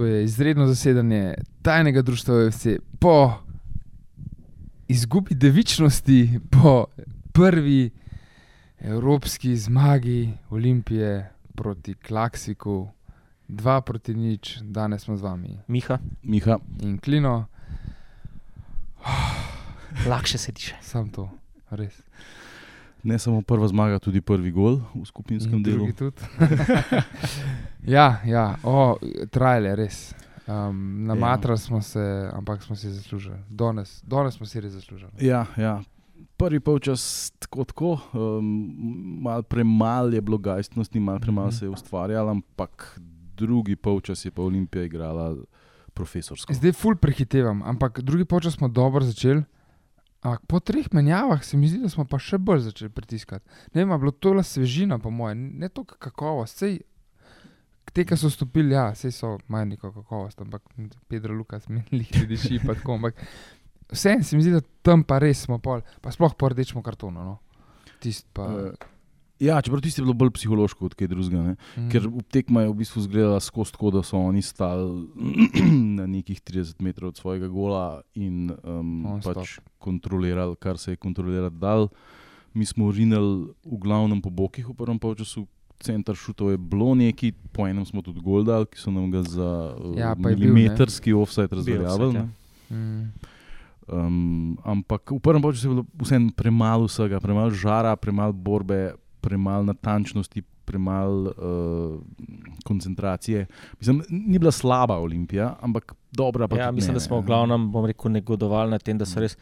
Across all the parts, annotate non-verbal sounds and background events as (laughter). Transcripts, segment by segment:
To je izredno zasedanje tajnega društva OFC po izgubi devičnosti, po prvi evropski zmagi Olimpije proti Klaksiku, dva proti nič, danes smo z vami. Miha, Miha, in Klino, lahko se diše. sam to, res. Ne samo prva zmaga, tudi prvi gol v skupinskem In delu. (laughs) ja, ja, o, trajale, res. Um, namatrali smo se, ampak smo si zaslužili. Danes, danes smo si res zaslužili. Ja, ja. Prvi polčas tako, tako um, malo premalo je bilo gajstnosti, malo premalo Mhm. se je ustvarjalo, ampak drugi polčas je pa Olimpija igrala profesorsko. Zdaj ful prehitevam, ampak drugi počas smo dobro začeli. Ampak po treh menjavah se mi zdi, da smo pa še bolj začeli pritiskati. Ne vem, bilo to le svežina, po mojem, ne toliko kakovost. Sej, te, ki so stopili, ja, sej so imajo neko kakovost, ampak Pedro Lukas (laughs) mi jih ne diši. pa tako, Ampak vseeno se mi zdi, da tam pa res smo pol, pa sploh po rdečem kartonu. No. Tist pa, Uh, ja, čeprav tisti je bilo bolj psihološko od kaj drugega. Mm, Ker tekma je v bistvu izgledala skozi tako, da so oni stali (clears throat) na nekih 30 metrov od svojega gola in um, Non-stop. pač kontrolirali, kar se je kontrolirati dal. Mi smo rinili v glavnem po bokih v prvem polčasu. Center šutov je bilo neki, po enem smo tudi gol dali, ki so nam ga za uh, Ja, milimetrski offset razveljavili. ja. mm, Um, ampak v prvem času je bilo vseeno premalo vsega, premalo žara, premalo borbe, premalo natančnosti, premalo uh, koncentracije. Mislim, ni bila slaba Olimpija, ampak dobra. Pa Ja, mislim, ne, da smo v glavnem, bom rekel, negodovali na tem, da so res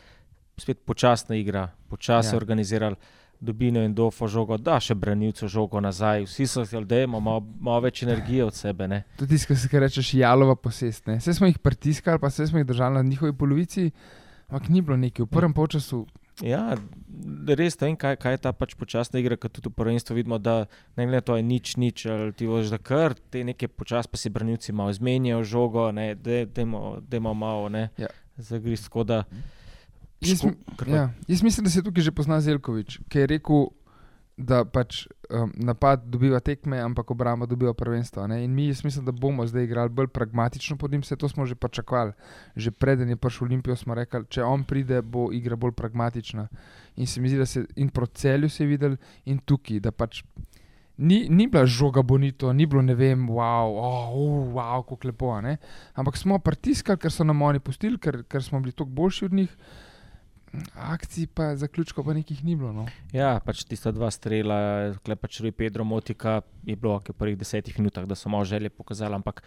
spet počasna igra, počasi Ja. organizirali. Dobino in dofo žogo, da še branilcu žogo nazaj. Vsi so se ljudje, imamo malo več energije od sebe. Ne? Tudi tisto, kar se rečeš, jalova posest. ne. Saj smo jih pritiskali, pa saj smo jih držali na njihovi polovici, ampak ni bilo neki. V prvem polčasu Ja, res ne vem, kaj, kaj je ta pač počasna igra, ker tudi v prvenstvu vidimo, da ne glede to, je nič, nič, ali ti voš da kar, te neke počasi pa si branilci malo izmenjajo žogo, ne, da imamo malo, ne, Ja. zagriz, tako da. Jaz, Ško- kar- ja, jaz mislim, da se tukaj že pozna Zelkovič, ki je rekel, da pač um, napad dobiva tekme, ampak obramba dobiva prvenstvo. Ne? In mi, jaz mislim, da bomo zdaj igrali bolj pragmatično pod njim, vse to smo že pričakovali. Že preden je prišel Olimpijo, smo rekli, če on pride, bo igra bolj pragmatična. In se mi zdi, da se in proti celju se je videl, in tukaj, da pač. Ni, ni bila žoga bonito, ni bilo ne vem, wow, oh, uh, wow kako lepo. ne. Ampak smo pritiskali, ker so nam oni pustili, ker, ker smo bili toliko boljši od njih. Akcij pa zaključkov pa nekih ni bilo. No. Ja, pač tista dva strela, klepač Rui Pedro Motika, je bilo v prvih desetih minutah, da so malo želje pokazali, ampak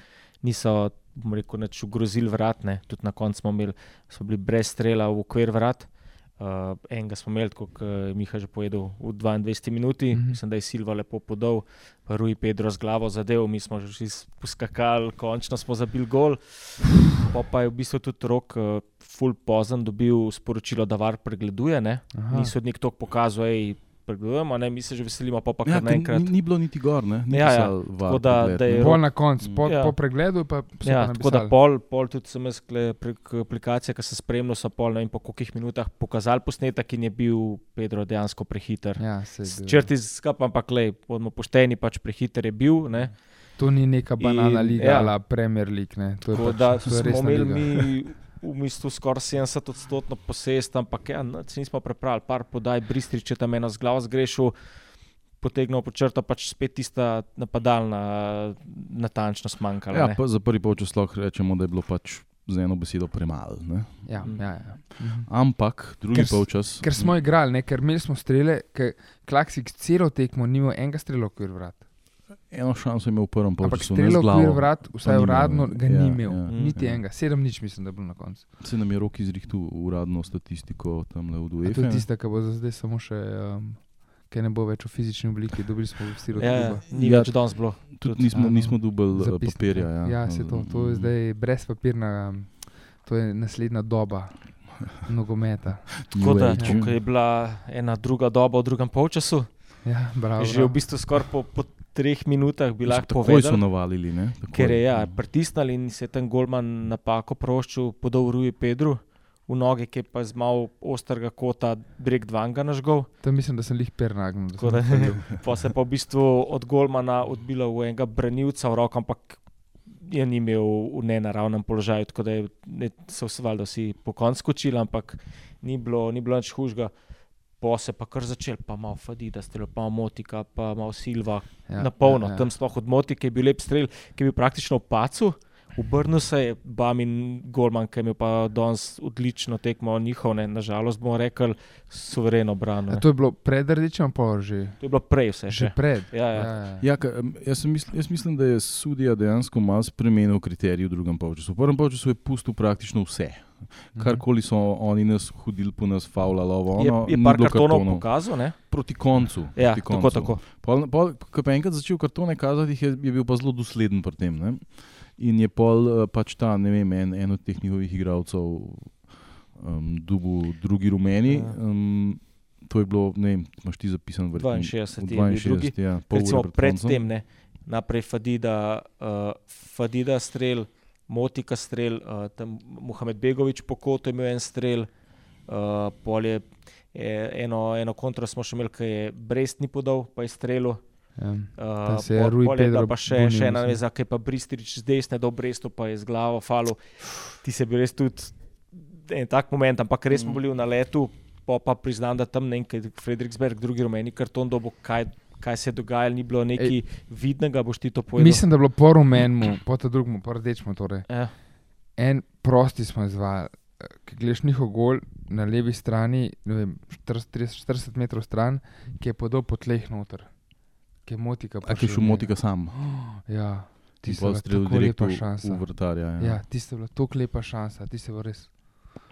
niso, bom rekel, nič ogrozili vratne. Tudi na koncu smo, smo bili brez strela v okvir vrat. Uh, enega smo imeli, kot je Miha že povedal, v 22 minuti, mm. -hmm. mislim, da je Silva lepo podal, pa Rui Pedro z glavo zadev, mi smo že poskakali, končno smo zabili gol. Pa, pa je v bistvu tudi rok, uh, full pozen, dobil sporočilo, da var pregleduje. Ni sodnik to pokazal, da pregledujemo, ne? mi se že veselimo, pa pa Ja, naenkrat. ni, ni bilo niti gor, ne? Ni Ja, ja, tako da- pregled, da je Pol na koncu, po, Ja. po pregledu pa so Ja, pa tako da pol, pol tudi sem jaz prek aplikacije, ki se spremljal, so pol ne vem po kolikih minutah pokazali posnetek in je bil Pedro dejansko prehiter. Ja. Črti skap, ampak le, bodimo pošteni, pač prehiter je bil. Ne? To ni neka banana In- liga, ja. ali Premier League. Ne. To je Tako pač, da to je smo imeli mi (laughs) v bistvu skoraj 70 odstotno posest, ampak ja, nič nismo prepravili, par podaj, Bristrič je tam eno z glavo zgrešil. Potegnil po črto, pač spet tista napadalna natančnost manjkala. Ja, pa za prvi polčas lahko rečemo, da je bilo pač z eno besedo premalo. ne. Ja, Mm. ja, ja. Mhm. Ampak drugi polčas. Ker smo igrali, ne, ker imeli smo strele, ker Klaksik celo tekmo ni imel enega strela v okvir vrat. Eno šanso je imel v prvem Ampak polčasu. ne strela z v okvir glavo. vrat, vsaj uradno, ga Ja, ni imel. ja, Niti ja. enega, sedem nič mislim, da je bilo na koncu. Se nam je rok izrihtel uradno statistiko tam le v A To je tista, ki bo za zdaj samo še. Um, Ker ne bo več v fizični obliki, dobili smo vsi od Ja, ja, ni Ja, več danes bilo. Tudi nismo, Ano, nismo dobili eh, Zapisnika. papirja. Ja, ja se to, to je zdaj brez papirna, um, to je naslednja doba (laughs) nogometa. Tako da, je bila ena druga doba v drugem polčasu. Ja, bravo, Že v bistvu skoraj po, po treh minutah bi lahko Takoj so povedal. navalili. Ne? Takoj. Ker je ja, pritisnili in se je ten golman napako proščil, podal Rui Pedru v noge, ki je pa z malo ostrega kota breg dvanga nažgal. Tam mislim, da sem jih pernagnil. Tako da- Pa (laughs) se je pa v bistvu od golmana odbila v enega branilca v roko, ampak je ni imel v nenaravnem položaju, tako da je, ne, so se valjda vsi po koncu skočili, ampak ni bilo, ni bilo nič hužga. Po se pa kar začel, pa malo Fadida, strel, pa malo Motika, pa malo Silva, Ja, na polno. ja, ja. Tam sploh od Motike je bil lep strel, ki je bil praktično v pacu. Obrnil se je Bamin Golman, ki je imel pa danes odlično tekmo, njihov, ne, nažalost bomo rekli, suvereno ne. to je bilo pred rdečim položajem, To je bilo prej vse. že Še. pred. Ja, ja. Ja, ka, em, jaz, sem misl, jaz mislim, da je sudija dejansko malo spremenil kriterije v drugem polčasu. V prvem polčasu je pustil praktično vse. Mhm. Karkoli so oni nas hodili po nas, faula, lovo, Je, ono, je ni par bilo kartonov kartonov. pokazal, ne? Proti koncu. Ja, proti tako, koncu. tako. Pol, pol, ko pa je enkrat začel kartone kazati, jih je, je bil pa zelo dosleden pri tem. Ne? In je pol eh, pač ta, ne vem, en, en od teh njihovih igralcev, um, dubu, drugi rumeni. Um, to je bilo, ne vem, imaš ti zapisan v 62 v je bil drugi. 62, ja, Recimo ure pred koncem. tem, ne? naprej Fadida, uh, Fadida strel, Motika strel, uh, tam Mohamed Begovič po kotu je imel en strel, uh, pol je je eno, eno kontro smo še imeli, ki je Brest ni podal, pa je strelil. Ja. Uh, se je Rui Pedro pa še, še ena veza, ki je pa Bristrič z desne do Brestu, pa je z glavo falo. Ti se bil res tudi en tak moment, ampak res smo Mm. bili na letu, pa, pa priznam, da tam nekaj Frederiksberg, drugi rumeni karton, dobo kaj. Kaj se je dogajalo, ni bilo nekaj Ej, vidnega, boš ti to povedal. Mislim, da je bilo po rumenemu, po tem drugemu, po rdečemu. Torej. Ja. En prosti smo izvajali. Ki gledaš njihov gol na levi strani, ne vem, 40, 30, 40 metrov stran, ki je podal po tleh noter, ki je motika. A ki je šel motika sam. (gasps) Ja, ti In si pol bila strelil tako lepa šansa. vrtarja. Ja, Ja, ti si bila tako lepa šansa, ti si bila res.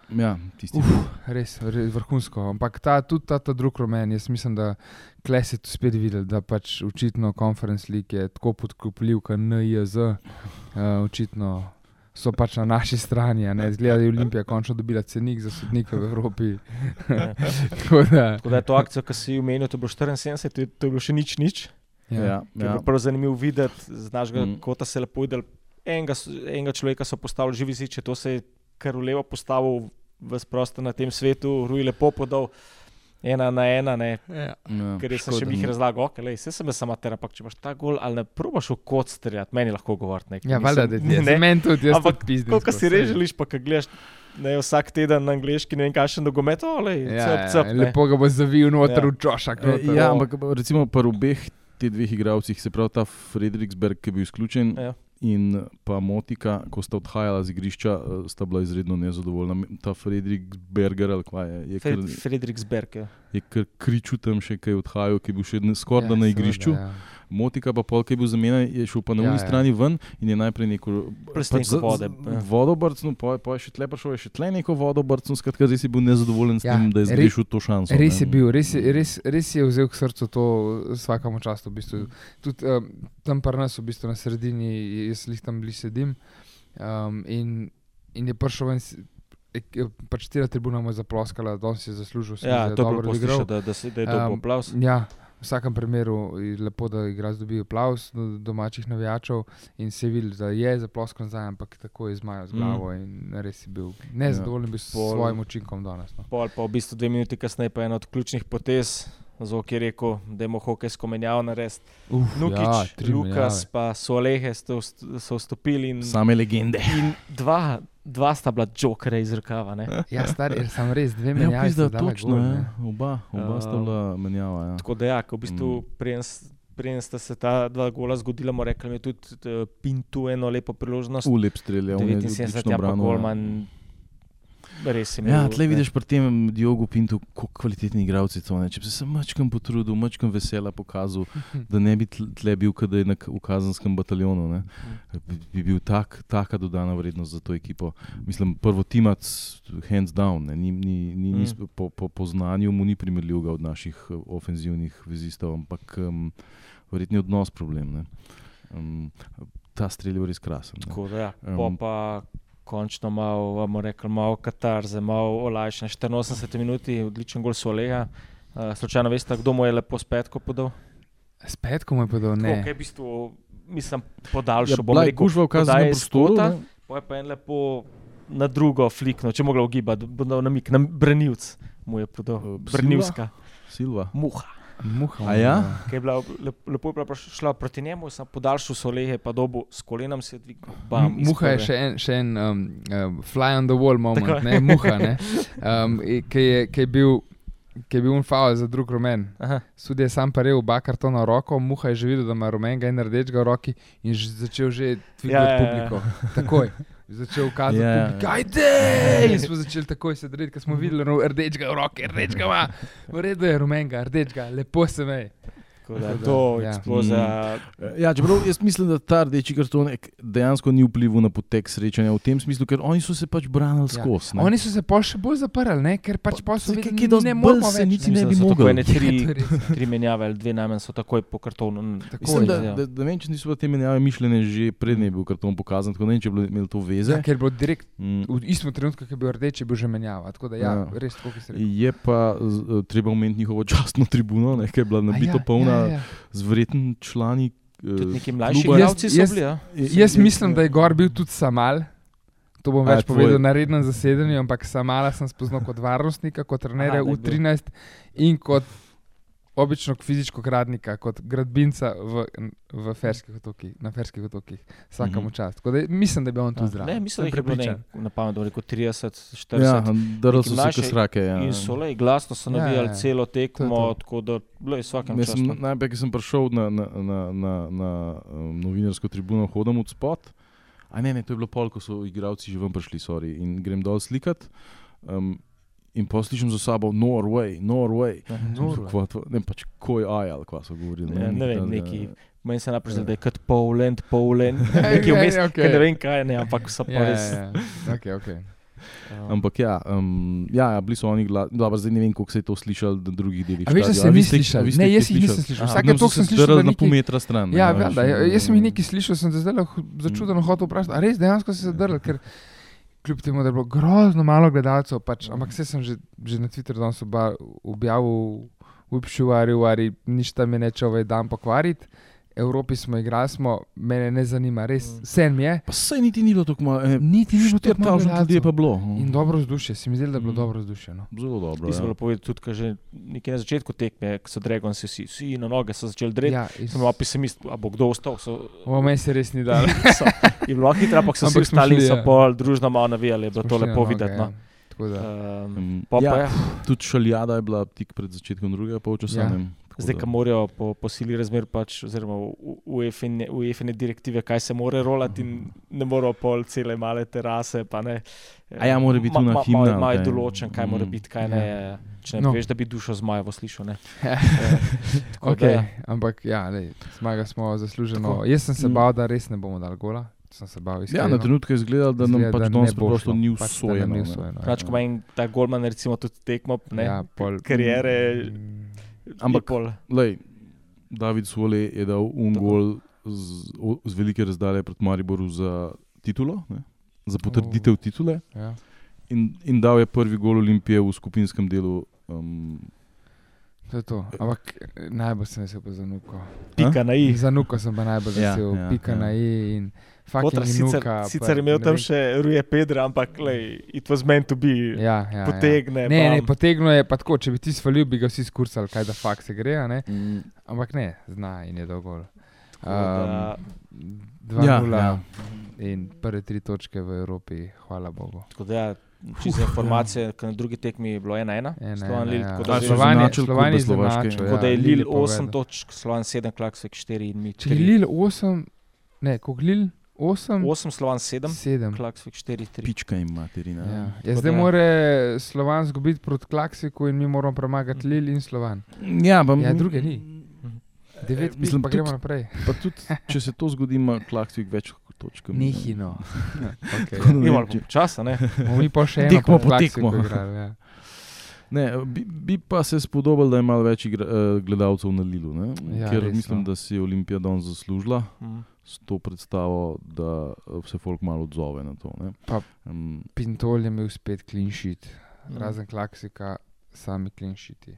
ja tisti. Uf, res, res vrhunsko. Ampak ta, tudi ta, ta drug rumen, jaz mislim, da klej si tu spet videl, da pač očitno Conference League je tako podkupljiv, kot NIZ. Uh, očitno so pač na naši strani. a ne. Zgleda, da je Olimpija končno dobila cenik za sodnike v Evropi. Ja. (laughs) Tako da, Tako da je to akcijo, ki si jo omenil, to je bilo 74, to je, to je bilo še nič, nič. Ja. Ja, Ja. Je ja. bilo prav zanimivo videti, z našega Mm. kota se lepo videl. Enega, enega človeka so postavili živi zid, če to se je kar v levo postavil v prostor na tem svetu, Rui lepo podal. Ena na ena, ne, Ja. Ja, ker sem še jih razlagal, okay, lej, vse sem jaz amater, ampak če imaš ta gol ali ne probaš v kot streljati, meni lahko govoriti nekaj. Ja, valjda, da Mislim, je ne, meni tudi, jaz Ampak pizdim. Skozi, si saj. res želiš, pa kaj gledaš ne, vsak teden na angliški, ne vem, kakšen nogomet, ali Ja, cep, ja, cep, ne. lepo ga bo zavil noter Ja. v čošak. E, noter. Ja, ampak recimo pri obeh teh dveh igralcih, se pravi ta Frederiksberg, ki je bil izključen, Ja. in pa Motika, ko sta odhajala z igrišča, eh, sta bila izredno nezadovoljna. Ta Frederiksberger, ali kaj je, je, kar, Fred, Frederiksberg. Ja. je kar kričal tam še, kaj je odhajal, ki je bil še skoraj Ja, na seveda, igrišču. ja. Motika pa pol, ki je bil zamenjan, je šel pa na Ja, uni ja. strani ven in je najprej neko Plastenko vode, ja. vodo brcnil, pa, pa je še tle prišel, je še tle neko vodo brcnil, skratka, zdaj si bil nezadovoljen s Ja, tem, da je zgrešil to šanso. Res ne. je bil, res res, res je vzel k srcu to vsakemu času. V bistvu. Tudi um, tam pri nas, v bistvu na sredini, jaz lih tam bliž sedim. Um, in, in je prišel ven, pač cela tribuna mu je zaploskala, da si je zaslužil. se mi Ja, to je dobro bilo odigral. poslušati, da, da, se- da je dobil Um, aplaus. Ja, v vsakem primeru je lepo, da igrač dobi aplaus do domačih navijačev in se vidi, da je zaploskal nazaj, ampak tako je zmajal z Mm. glavo in res je bil nezadovoljen bil s Pol- svojim učinkom danes. No. Pol pa v bistvu dve minuti kasneje pa ena od ključnih potez. Zelo je rekel, da je hokejsko menjavo narediti. Nukič, ja, ja, Lukas, menjave. pa Solehe so, so vstopili in, Same legende. in dva, dva sta bila jokera iz rokava. ne. (laughs) Ja, star, je sem res, dve Ja, menjavi. pizda, sta dala točno, gol, ja. ne. oba, oba sta Um, bila menjava. Ja. Tako da, ja, v bistvu Mm. s- preden sta se ta dva gola zgodila, mu rekli, da je tudi eh, Pintu eno lepo priložnost. V lep strelja, on je 79, odlično ja, pa ja. Golman. Res je Ja, tle vidiš pri tem Diogu Pintu, kako kvalitetni igralci so. ne. Če bi se mačkam potrudil, mačkam vesela pokazal, da ne bi tle bil, kot je na v kazenskem bataljonu, ne, bi, bi bil tak, taka dodana vrednost za to ekipo. Mislim, prvo Timac, hands down, ne, ni, ni, ni, ni, Mm. po, po, po znanju mu ni primerljiv od naših ofenzivnih vezistov, ampak um, verjetno je odnos problem. Ne. Um, ta strelj je res krasen. Tako da, ja. Um, pa končno malo, bomo rekli, malo katarze, malo olajšanje. 84 minut, odličen gol Soleja. Uh, slučajno veste, kdo mu je lepo spetko podal? Spet, ko mu je povedal, ne. Tako, je v bistvu, mislim, Ja, podaljšal. bom bila je rekel, gužva v iz prostoru. kota, ne. Po je pa en lepo na drugo flikno, če mogla ugibati, bo dal namik na branilc, mu je podal. Uh, Silva? Branilska, Silva. muha. Muha. A ja? Ki je bila lep- lepo je bila šla proti njemu, sem podaljšal solehe, pa dobu s kolenom se je dvignil. bam, Muha je še en, še en um, um, fly on the wall moment, Tako. ne, muha, ne, (laughs) um, ki je, ki je bil. Ki je bil un faul za drug rumen. Aha. Sudi je sam paril oba kartona roko, muha je že videl, da ima rumenega in rdečega v roki in že začel že dvigati Ja, ja, ja, ja. publiko. Takoj. Začel kazati, Ja, ja. yeah. ajde! In smo začeli takoj se dreti, ker smo videli rdečega v roki, rdečega ima. V redu je rumenega, rdečega, lepo se me. Tako da je Tako da, to ja. eksplozija. Ja, čeprav jaz mislim, da ta rdeči karton dejansko ni vplival na potek srečanja v tem smislu, ker oni so se pač branili Ja. skozi. Oni so se pol še bolj zaprli, ne? ker pač pol so videli, dosti ne moramo se več. niti ne. bi da tako ene tri, (laughs) Ja, to je res, ja. tri menjave, ali dve najmanj so takoj po kartonu. Takoj, Mislim, da, ja. da, da ne vem, če niso te menjave mišljene že prednje je bil karton pokazan, tako da ne vem, če je bilo imelo to veze. Ja, ker je bilo direkt Mm. v istem trenutku, ki je bil rdeč, je bil že menjava. Tako da ja, Ja. res tako, ki se reče. Je pa eh, treba omeniti njihovo častno tribuno, ne, ki je bila ja, nabito polna Ja, ja. z verjetno člani. eh, Tudi neki mlajši kluba. igralci so Jaz- bili. Ja? Jaz mislim, da je gor bil tudi Samal. To bom A, več tvoj- povedal na rednem zasedanju, ampak Samala sem spoznal kot varnostnika, kot trenerja Aha, bil. U13 in kot obično fizičko gradnika, kot gradbinca v, v ferskih otokih, na ferskih otokih. Vsakemu Mhm. čast. Tako Da, mislim, da bil on tu Ja. zraven. Ne, mislim, da je bilo na pamet, da je rekel 30, 40. Ja, drl so se kasrake. Ja. In so le glasno so Ja, navijali ja. celo To je tekmo, to. tako da bilo je vsakem sem, času. najprej, ko sem prišel na, na, na, na, na um, novinarsko tribuno, hodim od spod. A ne, ne, to je bilo pol, ko so igralci že ven prišli, sorry, in grem dol slikat. Um, in poslišim za sabo, Norway, Norway. Norway. Kva to- Ne, pač koj ajal, kva so govorili. Ja, ne vem, neki- takega. Meni se najprej Ja. zdi, da je kot Poland, Poland, Ja, ja, vmes, ja, okay. ne vem kaj, ne, ampak so pa Ja, res. ja, ja. Okay, okay. um, Ampak ja, um, ja, ja, bili so oni glasni. Dobro, zdaj ne vem, koliko se je to slišalo na drugih delih. A veš, da se ste- a slišal? Ne, jih jaz jih nisem slišal. So toliko se sem slišal, na pol metra stran. Ja, ne, veš, jaz sem jih nekaj slišal, sem te zdaj začudeno hotel vprašati. A res dejansko si se drl, ker kljub temu, da je bilo grozno malo gledalcev, pač, ampak vse sem že, že na Twitterju danes objavil, upšuvaril, ali nič tam je neče ovaj dan pokvariti. Evropi smo igrali, smo, mene ne zanima, res, vse mi je. Pa sej niti ni bilo tako malo. Eh, Niti ni bilo tako malo 4000 ljudi je pa bilo. In dobro vzdušje, se mi zdi, da je bilo Mm. dobro vzdušje. No. Zelo dobro. Ti si Ja. povedati tudi, ker že nekje na začetku tekme, ko so Dragonsi vsi, vsi na noge so začeli dreti. Ja, Ja, iz- Sem malo pesimist, a bo kdo ostal. So, O, meni se res ni dalo. (laughs) je bilo hitro, ampak so vsi Ampak smo ostali in so ja. pol družno malo navijali, je bilo to lepo videti. ja. No. Tako da, Um, pa ja, pa ja, Tudi šaljada je bila tik pred začetkom drugega polčasa. Ja. Zdaj, da- ko morajo po, po sili razmer, pač, oziroma UEFA-ne direktive, kaj se more rolati, in ne morajo pol cele male terase. pa Ne, A ja, mora biti ona himna, ali Imajo kaj? določen, kaj mora Mm. biti, kaj ne. Če ne No. veš, da bi dušo zmajevo slišal. Ne. (laughs) Tako Okay, da, ampak ja, lej, zmaga smo zasluženo. Tako. Jaz sem se Mm. bal, da res ne bomo dali gola. Sem se bal Ja, na trenutke je izgledalo, da nam pač da danes preprosto ni Pač, usvojeno. ja. Pač, ko ima ta golman, recimo, tudi tekmo, ne, Ja, pol- kariere. Mm, Ampak- Lej, David Sole je dal un Tako. gol z, o- z velike razdalje proti Mariboru za titulo, ne? za potrditev titule. Ja. In, in dal je prvi gol Olimpije v skupinskem delu. Um, To je to. Ampak eh, najbolj sem vesel pa za Nuko. pika na i. Za Nuko sem pa najbolj Ja, vesel. ja, Pika ja. na i in Potra, fucking sicer, Nuka. sicer pa imel ne tam še Ruje Pedra, ampak lej, it was meant to be. Ja, ja, potegne, Ja. Ne, ne, bam. potegnil je pa tako, če bi ti svalil, bi ga vsi skursali, kaj da fakt se gre, a ne? mm, ampak ne, zna in je dogol. da- Um, Ja, 2-0 ja. in prve tri točke v Evropi, hvala Bogu. Tako da, ja, čisto za informacije, ker na drugi tekmi je bilo 1-1. Ena, Slovan ena, Lille, ja. tako da je- klube Slovaške. izenačil, Tako da je ja, pa 8 vedel. točk, Slovan 7, Klaksvik 4 in mi Če je 3. Lil 8, ne, ko Lil 8, 8, Slovan 7, 7. Klaksvik 4, 3. pička in materina. Ja. Ja, zdaj da- mora Slovan zgubiti proti Klaksiku in mi moramo premagati Lil in Slovan. Ja, pa, Ja, druge ni. Devet Eh, mislim, pa gremo naprej. (laughs) Pa tudi, če se to zgodi, ima Klaksvik več točk. Nihino. okay, Tako da- Imamo časa, ne? Bomo mi pa še eno Tekmo proti po Klaksiku tekmo. igrali, Ja. Ne, bi, bi pa se spodobilo, da je malo več igra, uh, gledalcev na Lilu, ne? Ja, ker res, mislim, no. da si je Olimpija danes zaslužila Mhm. s to predstavo, da eh, se folk malo odzove na to. ne. Pa- Um, Pintol je imel spet clean sheet, Mhm. razen Klaksika, sami clean sheeti.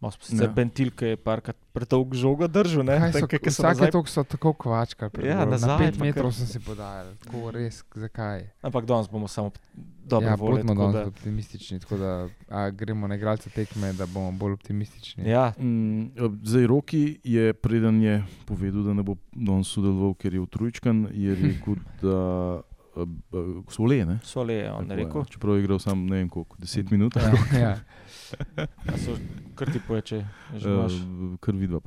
Malo smo sicer Ja. ja. bentil, ki je parkrat predolg žogo držal. ne, Kaj so, tako, ke so vsake nazaj- toliko so tako kvačkali. pred Ja, nazaj Na pet pa metrov kar- sem si podajal, tako res, zakaj? Ampak danes bomo samo dobro ja, volili. tako danes da- optimistični, tako da a, gremo na igralce tekme, da bomo bolj optimistični. Ja, Mm, Zdaj, Roki je, preden je povedal, da ne bo danes sodeloval, ker je utrujčkan, je (laughs) rekel, da uh, uh, so le. Ne? so le, on je Tako je, rekel. Čeprav je igral sam ne vem koliko, 10 minut. Ja, ja. A so- Kar ti poje, če že imaš. Uh, kar vidva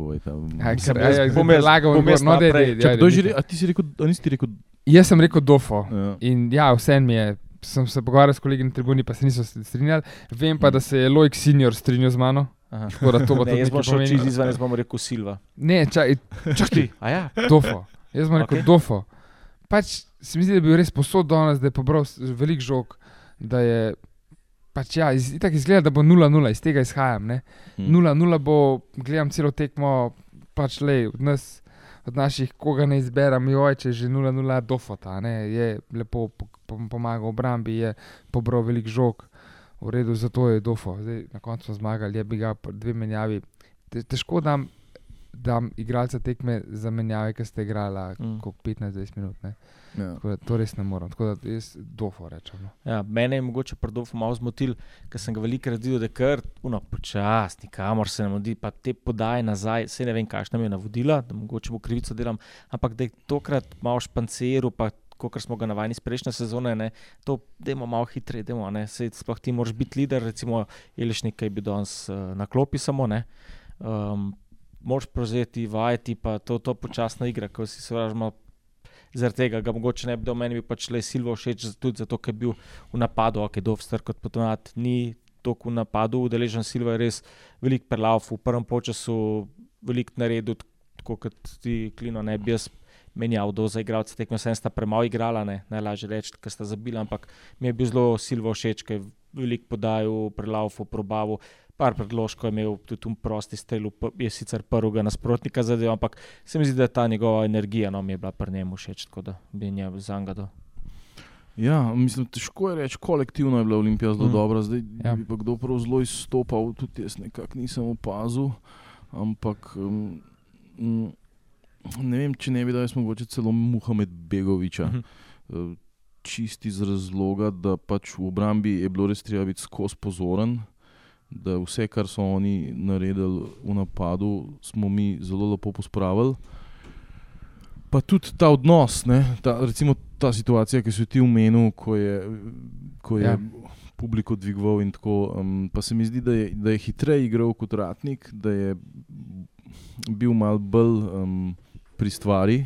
ja, bom jaz- predlagal bom jaz no, kdo je a ti si rekel, a nisi ti rekel? Jaz sem rekel Dofo. Ja. In ja, vse mi je. Sem se pogovarjal s kolegi na tribuni, pa se niso strinjali. Vem pa, da se je Lojk senior strinjal z mano. Aha. Tako da to bo Ne, jaz bom šel čez izven, jaz bom rekel Silva. Ne, čakaj, čakaj, A ja, Dofo. Jaz bom rekel Okej. Dofo. Pač se mi zdi, da je bil res posod danes, da je pobral velik žog. Da je, pač ja, iz, tako izgleda, da bo 0-0, iz tega izhajam. Ne? Hm. 0-0 bo, gledam celo tekmo, pač le od nas, od naših, koga ne izberem, joj, če je že 0-0 dofota, ne, je lepo po- po- pomagal obrambi, je pobral velik žog, v redu, zato je dofo. Zdaj, na koncu smo zmagali, je bi ga dve menjavi. Te, težko dam, dam igralca tekme za menjave, ki ste igrali Mm. mm. 15-20 minut. Ne. Ja. Da, to res ne morem. Tako da jaz dofo rečem. No. Ja, mene je mogoče predolgo malo zmotil, ker sem ga veliko radil, da je kar uno, počasni, kamor se nam odi, pa te podaje nazaj. Se ne vem, kakšna mi je navodila, da mogoče mu krivico delam, ampak da je tokrat malo španciral, pa kot smo ga navajeni iz prejšnje sezone, ne, to demo malo hitreje, demo, ne, Sej sploh ti moraš biti lider, recimo Elešnik, ki je bil danes uh, na klopi samo, ne. Um, Moš prevzeti, vajeti, pa to, to počasna igra, ko si se vražmo. Zaradi tega ga mogoče ne bi dal, meni bi pač le Silvo všeč, tudi zato, ker je bil v napadu, ok, Dovster kot potonat, ni toliko v napadu, udeležen Silva je res velik prelav, v prvem času velik naredil, tako kot ti klino ne bi jaz menjal do za igralce tekme, sem sta premalo igrala, ne, najlažje reči, ker sta zabila, ampak mi je bil zelo Silvo všeč, ker je velik podajal, prelav, probavu. Par predložkov je imel tudi v prosti strelu, je sicer prvega nasprotnika zadeval, ampak se mi zdi, da ta njegova energija no, mi je bila pri njemu všeč, tako da bi nje zangado. Ja, mislim, težko je reči, kolektivno je bila Olimpija zelo Mm. mm. dobra, zdaj Ja. bi pa kdo prav zelo izstopal, tudi jaz nekako nisem opazil. Ampak um, mm, ne vem, če ne bi dal jaz mogoče celo Muhamed Begoviča. Mhm. Eh, Čisti iz razloga, da pač v obrambi je bilo res treba biti skozi pozoren, da vse, kar so oni naredili v napadu, smo mi zelo lepo pospravili. Pa tudi ta odnos, ne, ta, recimo ta situacija, ki si ti omenil, ko je, ko je ja. publiko dvigoval in tako. Um, pa se mi zdi, da je, da je hitreje igral kot Ratnik, da je bil mal bolj um, pri stvari.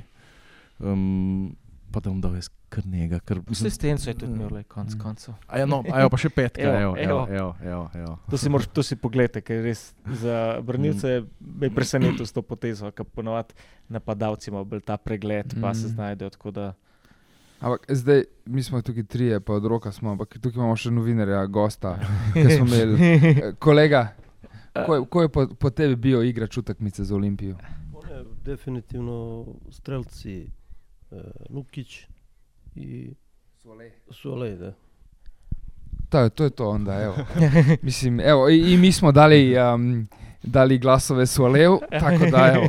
Um, pa da bom dal jaz kar njega. Kar, Asistenco je tudi imel, le, konc Mm. koncev. A ja, no, a ja, pa še petka, Evo, evo, evo, evo. evo. To si, moraš, to si pogledaj, ker res za branilce me je presenetil s to potezo, ker ponovadi napadalci imajo bolj ta pregled, pa se Mm. znajdejo. tako da- Ampak zdaj, mi smo tukaj trije, pa od roka smo, ampak tukaj imamo še novinarja, gosta, (laughs) ki smo imeli. Kolega, ko je, ko je po, po tebi bil igra čutekmice za Olimpijo? One, definitivno strelci Lukić i Solej. Da. To, to je to onda, evo. (laughs) Mislim, evo, i, i mi smo dali, um, dali glasove Sualeju, tako da evo.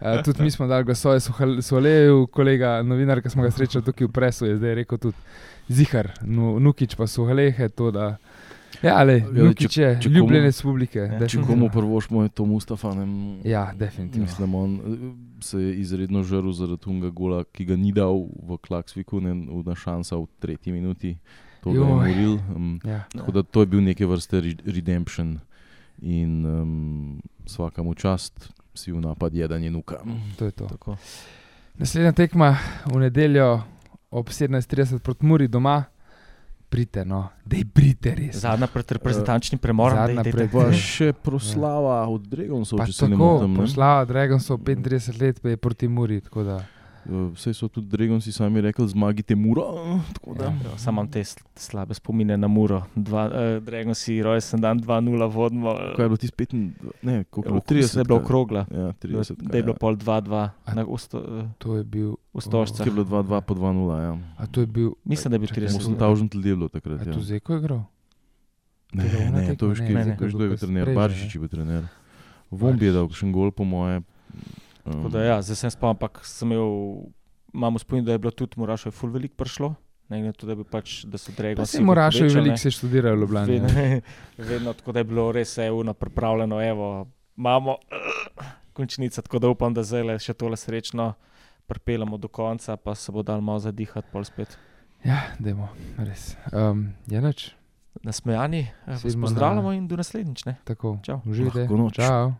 Uh, (laughs) tudi mi smo dali glasove Suhal- Sualeju, kolega novinar, ki smo ga srečali tukaj v presu, je zdaj rekel tudi Zihar, nu, Nukič pa Suhalehe, to da. Le, Ja, Nukič je če komu- ljubljenec publike. Ja, če Če komu prvošmo je to Mustafa, ne, Ja, definitivno. Mislim, on eh, se je izredno žrl zaradi tega gola, ki ga ni dal v Klaksviku, ne v šansa v tretji minuti. To je Joj. moril. Um, Ja. tako da to je bil neke vrste re- redemption in um, vsakemu čast si v napad jedanje nuka. To je to. Tako. Naslednja tekma v nedeljo ob 17:30 proti Muri doma. Prite, no, da je brite res. Zadnja pred reprezentančnim premorom. Zadnja dej, dej, pred- dej. Pa (laughs) še proslava od Dragonsov, če se ne tako, motim. ne. poslala Dragonsov 35 let, pa je proti Muri. tako da- Eh, Vse so tudi Dragonsi sami rekli, zmagite muro. tako da. Ja. Ja, Samo imam te sl- slabe spomine na Muro. Dva, uh, Dragon si rojsten dan 2-0 vodimo. Kaj je bilo ti spet? Ne, koliko je bilo? 30 30. je bilo kaj? okrogla. Ja, 30. Da je bilo pol 2-2 A- na usto, uh, To je bil. ustožcah. Ki je bilo 2-2 po 2-0. Ja. A to je bil. Mislim, da je bil Čakaj, 30. Osem 8000 ljudi je bilo takrat. Ja. to Zeko je igral? Ne, ne, to je, veš, kdo je bil trener, Baržič je bil trener. Vombi je dal še en gol, po moje. Tako da, ja, zdaj sem spomnil, ampak sem imel, imamo spomin, da je bilo tudi Murašo, je ful veliko prišlo. Ne, glede na to, da, bi pač, da so drego. Pa se moraš, veliko se študira v Ljubljani. Vedno, (laughs) vedno tako, da je bilo res euno pripravljeno, evo, imamo (clears throat) končnico, tako da upam, da zdaj le še tole srečno pripeljemo do konca, pa se bo dal malo zadihati, pol spet. Ja, dajmo, res. Um, je noč, Nasmejani, eh, vas Sedmo na- pozdravljamo in do naslednjič. ne. tako. Čau. Uživajte. Lahko noč. Čau.